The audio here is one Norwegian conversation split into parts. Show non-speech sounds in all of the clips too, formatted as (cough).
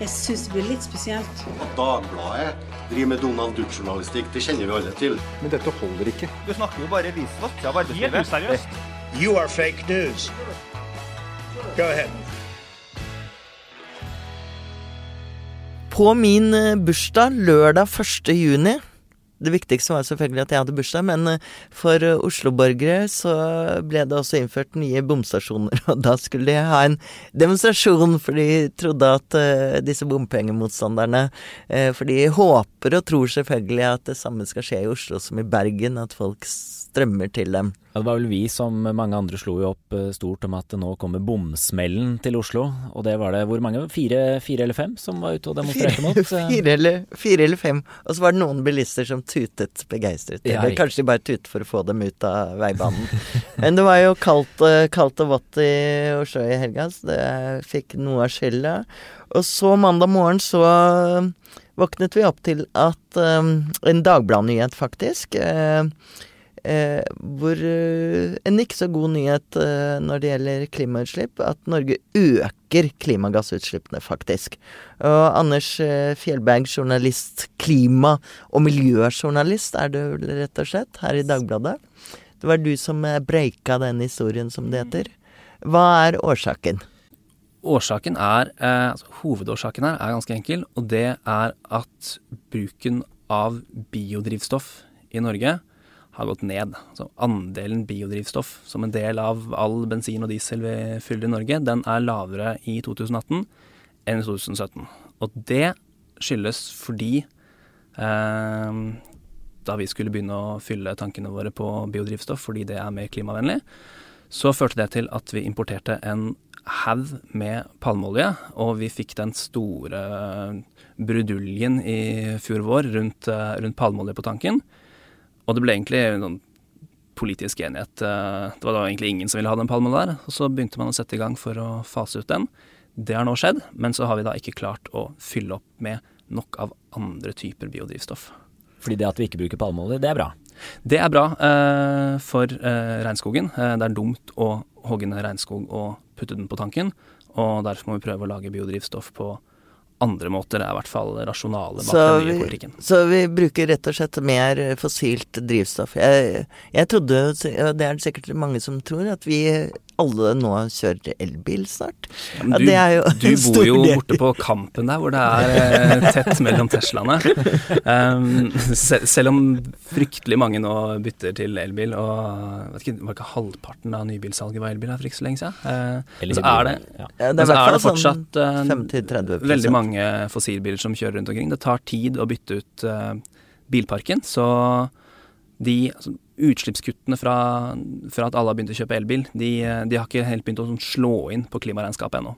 Jeg syns det blir litt spesielt. At Dagbladet driver med Donald Duck-journalistikk, det kjenner vi alle til. Men dette holder ikke. Du snakker jo bare visvask av arbeidslivet. Helt useriøst. You are fake news. Go ahead. På min eh, bursdag lørdag 1. juni det viktigste var selvfølgelig at jeg hadde bursdag, men eh, for osloborgere Oslo-borgere så ble det også innført nye bomstasjoner, (laughs) og da skulle de ha en demonstrasjon, for de trodde at uh, disse bompengemotstanderne uh, For de håper og tror selvfølgelig at det samme skal skje i Oslo som i Bergen, at folk strømmer til dem. Ja, det var vel vi som mange andre slo jo opp stort om at nå kommer bomsmellen til Oslo. Og det var det hvor mange? Fire, fire eller fem som var ute og demonstrerte mot? (laughs) fire, eller, fire eller fem. Og så var det noen bilister som tutet begeistret. Ja, eller kanskje de bare tutet for å få dem ut av veibanen. (laughs) Men det var jo kaldt, kaldt og vått i Oslo i helga, så det fikk noe av skylda. Og så mandag morgen så våknet vi opp til at um, En Dagbladet-nyhet, faktisk. Uh, Eh, hvor eh, en ikke så god nyhet eh, når det gjelder klimautslipp, at Norge øker klimagassutslippene, faktisk. Og Anders eh, Fjellberg, journalist, klima- og miljøjournalist er du rett og slett, her i Dagbladet. Det var du som eh, breika den historien, som det heter. Hva er årsaken? Årsaken er, altså, Hovedårsaken her er ganske enkel, og det er at bruken av biodrivstoff i Norge har gått ned. Så andelen biodrivstoff som en del av all bensin og diesel vi fyller i Norge, den er lavere i 2018 enn i 2017. Og det skyldes fordi eh, da vi skulle begynne å fylle tankene våre på biodrivstoff fordi det er mer klimavennlig, så førte det til at vi importerte en haug med palmeolje, og vi fikk den store bruduljen i fjor vår rundt, eh, rundt palmeolje på tanken. Og det ble egentlig noen politisk enighet. Eh, det var da egentlig ingen som ville ha den palmen der. Og så begynte man å sette i gang for å fase ut den. Det har nå skjedd, men så har vi da ikke klart å fylle opp med nok av andre typer biodrivstoff. Fordi det at vi ikke bruker palmeolje, det er bra? Det er bra eh, for eh, regnskogen. Eh, det er dumt å hogge ned regnskog og putte den på tanken. Og derfor må vi prøve å lage biodrivstoff på andre måter er i hvert fall rasjonale bak den nye politikken. Så vi bruker rett og slett mer fossilt drivstoff. Jeg, jeg trodde, og det er det sikkert mange som tror, at vi alle nå kjører elbil snart. Ja, du, ja, du (laughs) bor jo borte på Kampen der, hvor det er eh, tett mellom Teslaene. (laughs) Um, selv, selv om fryktelig mange nå bytter til elbil, og vet ikke, var ikke halvparten av nybilsalget var elbil her for ikke så lenge siden, uh, så er det, ja. det er, så er det fortsatt uh, veldig mange fossilbiler som kjører rundt omkring. Det tar tid å bytte ut uh, bilparken, så de altså, utslippskuttene fra, fra, at alle har begynt å kjøpe elbil, de, de har ikke helt begynt å sånn, slå inn på klimaregnskapet ennå.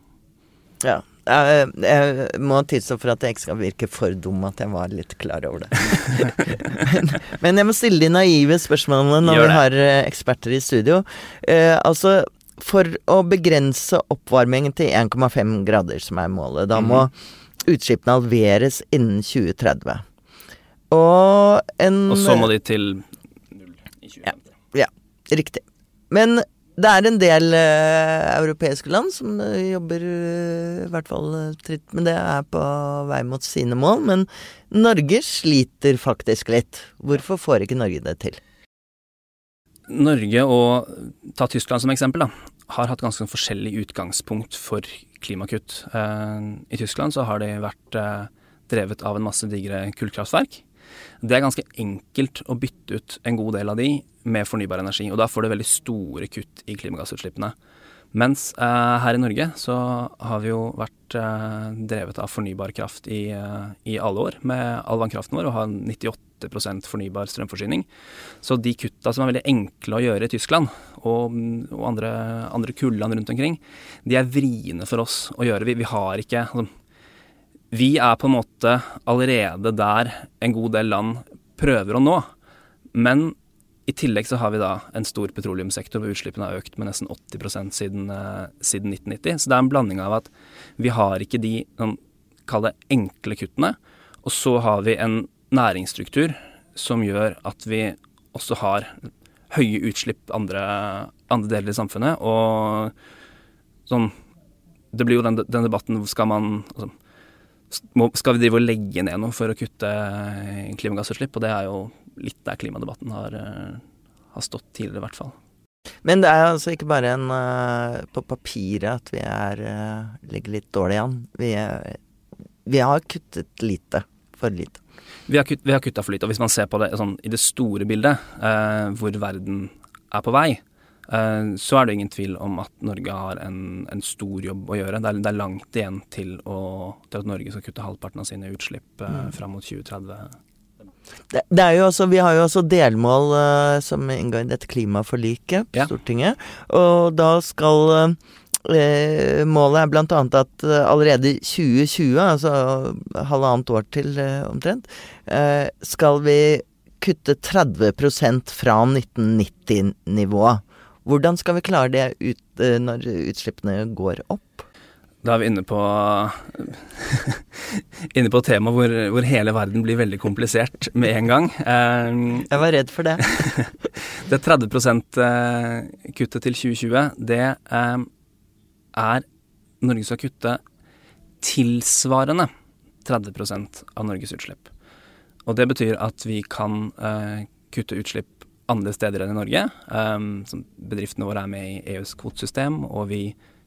Ja. Jeg, jeg må tilstå for at jeg ikke skal virke for dum at jeg var litt klar over det. (laughs) men, men, jeg må stille de naive spørsmålene når vi har eh, eksperter i studio. Eh, altså, for å begrense oppvarmingen til 1,5 grader, som er målet, da må mm. utslippene halveres innen 2030. Og en Og så må de til null i 2050. ja, riktig. Men det er en del uh, europeiske land som uh, jobber uh, i hvert fall tritt med det, er på vei mot sine mål. Men Norge sliter faktisk litt. Hvorfor får ikke Norge det til? Norge, og ta Tyskland som eksempel, da, har hatt ganske forskjellig utgangspunkt for klimakutt. I Tyskland så har de vært drevet av en masse digre kullkraftverk. Det er ganske enkelt å bytte ut en god del av de med fornybar energi, og da får du veldig store kutt i klimagassutslippene. Mens eh, her i Norge så har vi jo vært eh, drevet av fornybar kraft i, eh, i, alle år med all vannkraften vår, og har 98% fornybar strømforsyning. Så de kutta som er veldig enkle å gjøre i Tyskland, og, og andre, andre kulland rundt omkring, de er vriene for oss å gjøre. Vi, vi har ikke altså, Vi er på en måte allerede der en god del land prøver å nå. Men i tillegg så har vi da en stor petroleumssektor hvor utslippene har økt med nesten 80 siden, uh, siden 1990. Så det er en blanding av at vi har ikke de sånn, kall det enkle kuttene, og så har vi en næringsstruktur som gjør at vi også har høye utslipp andre, andre deler i samfunnet. Og sånn det blir jo den, den debatten Skal man altså, Skal vi drive og legge ned noe for å kutte klimagassutslipp? Og det er jo litt der klimadebatten har, har stått tidligere, i hvert fall. Men det er altså ikke bare en uh, på papiret at vi er ligger litt dårlig an. Vi, vi har kuttet lite. For lite. Vi har, kutt, vi har kutta for lite. Og hvis man ser på det sånn, i det store bildet, uh, hvor verden er på vei, Eh, så er det ingen tvil om at Norge har en, en stor jobb å gjøre. Det er, det er langt igjen til, å, til, at Norge skal kutte halvparten av sine utslipp eh, mm. fram mot 2030. Det, det, er jo også, vi har jo også delmål uh, som inngår i dette klimaforliket på ja. Stortinget. Og da skal uh, Målet er bl.a. at uh, allerede 2020, altså halvannet år til omtrent, skal vi kutte 30% fra 1990-nivået. Hvordan skal vi klare det ut, eh, når utslippene går opp? Da er vi inne på (laughs) Inne på et tema hvor, hvor, hele verden blir veldig komplisert med en gang. Um, Jeg var redd for det. (laughs) det 30 %-kuttet til 2020, det er Norge skal kutte tilsvarende 30 av Norges utslipp. Og det betyr at vi kan kutte utslipp andre steder enn i Norge. Um, bedriftene våre er med i EUs kvotesystem, og vi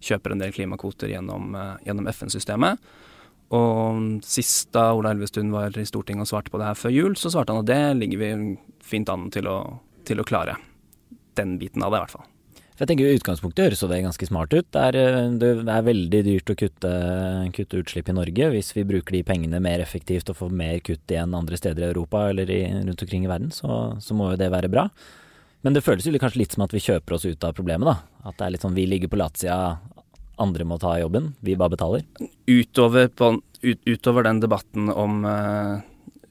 kjøper en del klimakvoter gjennom, uh, gjennom FN-systemet. Og sist da Ola Elvestuen var i Stortinget og svarte på det her før jul, så svarte han at det ligger vi fint an til å, til å klare. Den biten av det, i hvert fall. For jeg tenker I utgangspunktet høres det ganske smart ut. Det er, eh, det er veldig dyrt å kutte, kutte, utslipp i Norge. Hvis vi bruker de pengene mer effektivt og får mer kutt igjen andre steder i Europa eller i, rundt omkring i verden, så, så, må jo det være bra. Men det føles jo kanskje litt som at vi kjøper oss ut av problemet, da. At det er litt sånn vi ligger på latsida, andre må ta jobben, vi bare betaler. Utover, på, ut, utover den debatten om uh,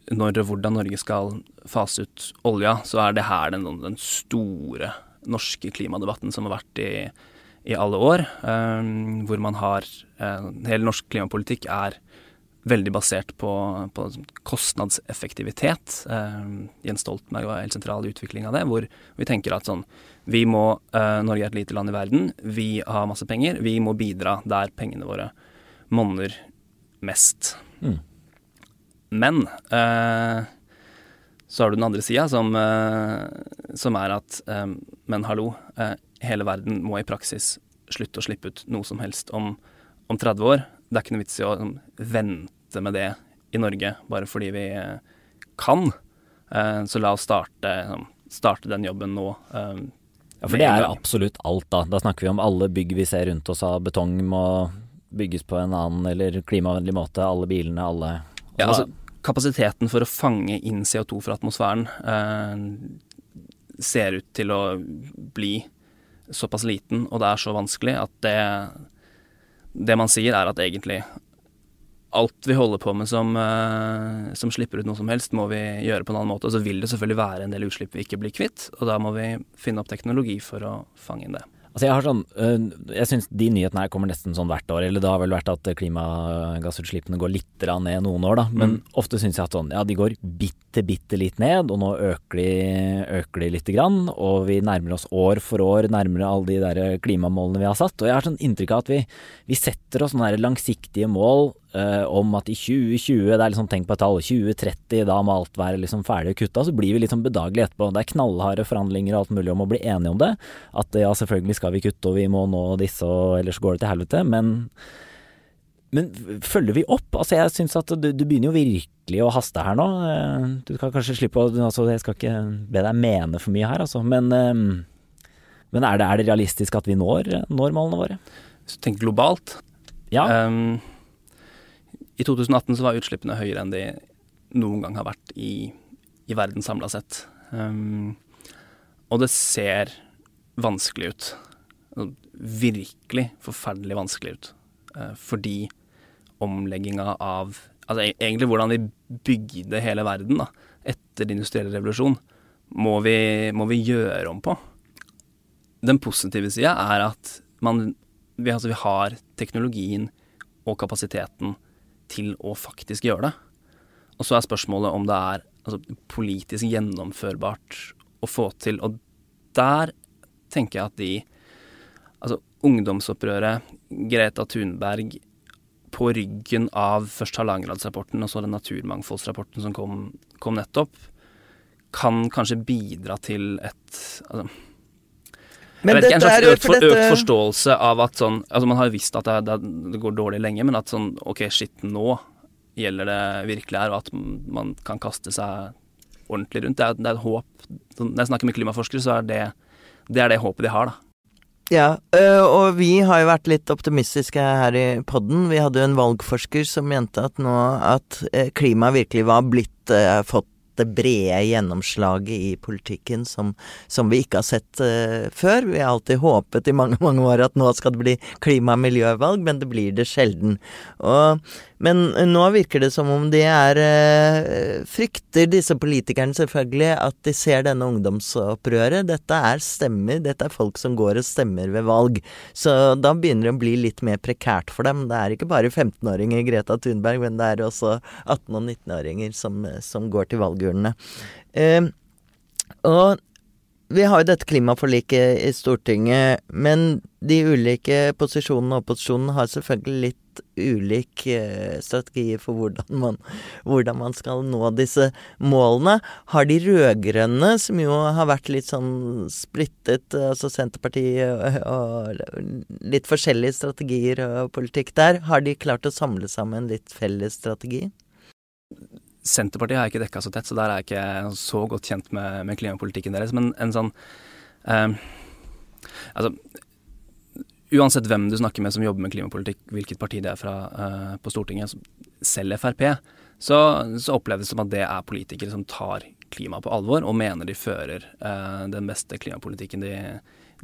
når og hvordan Norge skal fase ut olja, så er det her den, den store norske klimadebatten som har vært i, i alle år. Um, hvor man har uh, Hele norsk klimapolitikk er veldig basert på, på kostnadseffektivitet. Um, Jens Stoltenberg var helt sentral i utvikling av det, hvor vi tenker at sånn vi må, uh, Norge er et lite land i verden, vi har masse penger, vi må bidra der pengene våre monner mest. Mm. Men uh, så har du den andre sida, som, eh, som, er at eh, Men hallo, eh, hele verden må i praksis slutte å slippe ut noe som helst om, om 30 år. Det er ikke noe vits i å liksom, vente med det i Norge bare fordi vi kan. Så la oss starte, liksom, starte den jobben nå. Ja, for det er absolutt alt, da. Da snakker vi om alle bygg vi ser rundt oss av betong må bygges på en annen eller klimavennlig måte. Alle bilene, alle ja, altså, kapasiteten for å fange inn CO2 fra atmosfæren eh, ser ut til å bli såpass liten, og det er så vanskelig at det, det man sier, er at egentlig alt vi holder på med som, eh, som, slipper ut noe som helst, må vi gjøre på en annen måte. Og så vil det selvfølgelig være en del utslipp vi ikke blir kvitt, og da må vi finne opp teknologi for å fange inn det. Altså jeg har sånn, øh, jeg syns de nyhetene her kommer nesten sånn hvert år. Eller det har vel vært at klimagassutslippene går litt ned noen år, da. Men mm. ofte syns jeg at sånn, ja de går bitte, bitte litt ned, og nå øker de, øker de lite grann. Og vi nærmer oss år for år nærmere alle de der klimamålene vi har satt. Og jeg har sånn inntrykk av at vi, vi setter oss sånne langsiktige mål Uh, om at i 2020, det er liksom tenk på et tall, 2030, da må alt være liksom ferdig kutta. Så blir vi litt sånn bedagelige etterpå. Det er knallharde forhandlinger og alt mulig om å bli enige om det. At ja, selvfølgelig skal vi kutte og vi må nå disse, og ellers går det til helvete. Men, men følger vi opp? Altså jeg syns at du, du, begynner jo virkelig å haste her nå. Uh, du kan kanskje slippe å altså, Jeg skal ikke be deg mene for mye her, altså. Men, uh, men er, det, er, det, realistisk at vi når, når målene våre? Hvis du tenker globalt? Ja. Um, i 2018 så var utslippene høyere enn de noen gang har vært i, i verden samla sett. Um, og det ser vanskelig ut. Virkelig forferdelig vanskelig ut. Uh, fordi omlegginga av Altså e-, egentlig hvordan vi bygde hele verden da, etter den industrielle revolusjon, må vi, må vi gjøre om på. Den positive sida er at man, vi, altså vi har teknologien og kapasiteten til å faktisk gjøre det. Og så er spørsmålet om det er altså, politisk gjennomførbart å få til. Og der tenker jeg at de Altså, ungdomsopprøret, Greta Thunberg, på ryggen av først Halvangenradsrapporten og så den naturmangfoldsrapporten som kom, kom, nettopp, kan kanskje bidra til et altså, men jeg vet ikke, en slags økt, for, økt, forståelse av at sånn Altså, man har jo visst at det, det, det, går dårlig lenge, men at sånn OK, shit, nå gjelder det virkelig her, og at man kan kaste seg ordentlig rundt. Det er, det er et håp. Når jeg snakker med klimaforskere, så er det det, er det håpet de har, da. Ja, og vi har jo vært litt optimistiske her i podden. Vi hadde jo en valgforsker som mente at nå at klimaet virkelig var blitt fått det brede gjennomslaget i politikken som, som vi ikke har sett uh, før. Vi har alltid håpet i mange, mange år at nå skal det bli klima- og miljøvalg, men det blir det sjelden. Og men nå virker det som om de er øh, Frykter disse politikerne selvfølgelig at de ser denne ungdomsopprøret. Dette er stemmer, dette er folk som går og stemmer ved valg. Så da begynner det å bli litt mer prekært for dem. Det er ikke bare 15-åringer Greta Thunberg, men det er også 18- og 19-åringer som, som, går til valgurnene. Uh, og vi har jo dette klimaforliket i Stortinget, men de ulike posisjonene og opposisjonen har selvfølgelig litt ulik uh, strategi for hvordan man, hvordan man, skal nå disse målene. Har de rød-grønne, som jo har vært litt sånn splittet, altså Senterpartiet og, og litt forskjellige strategier og politikk der, har de klart å samle sammen litt felles strategi? Senterpartiet har jeg ikke dekka så tett, så der er jeg ikke så godt kjent med, med klimapolitikken deres. Men en sånn eh, Altså, uansett hvem du snakker med som jobber med klimapolitikk, hvilket parti det er fra uh, på Stortinget, selv Frp, så, så, oppleves det som at det er politikere som tar klima på alvor og mener de fører uh, den beste klimapolitikken de,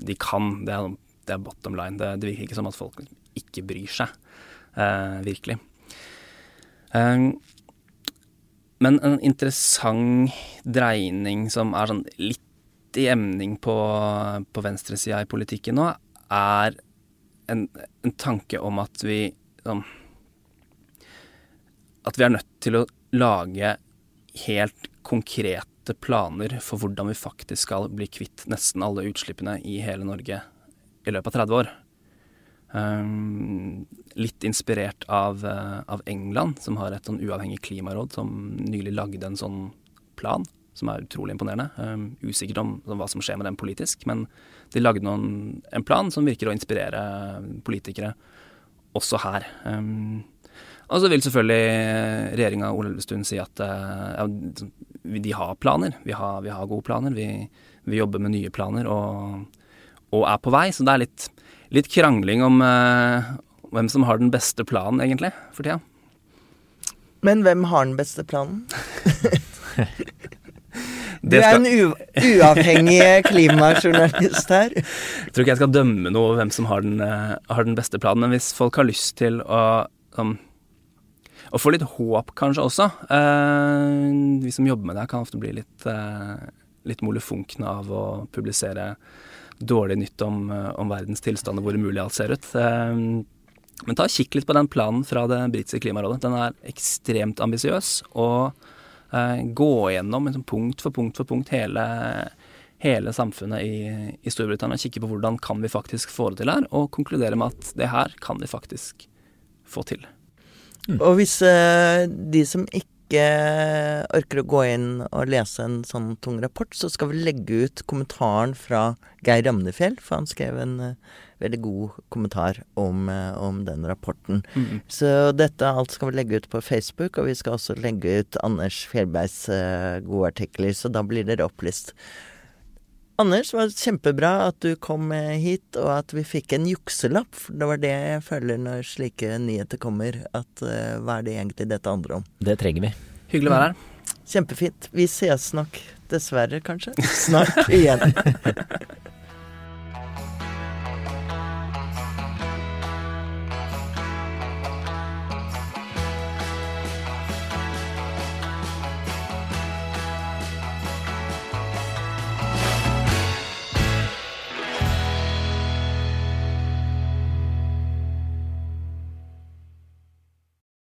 de kan. Det er, det er, bottom line. Det, det, virker ikke som at folk ikke bryr seg, uh, virkelig. Men en interessant dreining som er sånn litt i emning på, på venstresida i politikken nå, er en, en, tanke om at vi sånn, At vi er nødt til å lage helt konkrete planer for hvordan vi faktisk skal bli kvitt nesten alle utslippene i hele Norge i løpet av 30 år. Um, litt inspirert av, uh, av, England, som har et sånn uavhengig klimaråd som nylig lagde en sånn plan, som er utrolig imponerende. Um, usikkert om, om, hva som skjer med den politisk, men de lagde noen, en plan som virker å inspirere politikere også her. Um, og så vil selvfølgelig regjeringa Ole Elvestuen si at uh, ja, de har planer. Vi har, vi har gode planer. Vi, vi, jobber med nye planer og, og er på vei. Så det er litt litt krangling om uh, hvem som har den beste planen, egentlig, for tida. Men hvem har den beste planen? (laughs) Du er en uavhengig (laughs) klimajournalist her. Jeg tror ikke jeg skal dømme noe hvem som har den, uh, har den beste planen, men hvis folk har lyst til å um, og få litt håp, kanskje også. Eh, vi som jobber med det, kan ofte bli litt, eh, litt molefonkne av å publisere dårlig nytt om, eh, om verdens tilstand og hvor umulig alt ser ut. Eh, men ta og kikk litt på den planen fra det britiske klimarådet. Den er ekstremt ambisiøs. Og eh, gå gjennom liksom, punkt for punkt for punkt hele, hele samfunnet i, i, Storbritannia. Kikke på hvordan kan vi faktisk få det til her, og konkludere med at det her kan vi faktisk få til. Mm. Og hvis uh, de som ikke ikke orker å gå inn og lese en sånn tung rapport, så skal vi legge ut kommentaren fra Geir Ramnefjell, for han skrev en uh, veldig god kommentar om, uh, om den rapporten. Mm. Så dette alt skal vi legge ut på Facebook, og vi skal også legge ut Anders Fjellbergs uh, gode artikler, så da blir dere opplyst. Anders, det var kjempebra at du kom hit, og at vi fikk en jukselapp. For det var det jeg føler når slike nyheter kommer. At uh, hva er det egentlig dette handler om? Det trenger vi. Hyggelig å være her. Kjempefint. Vi ses nok, dessverre kanskje, (laughs) snart igjen. (laughs)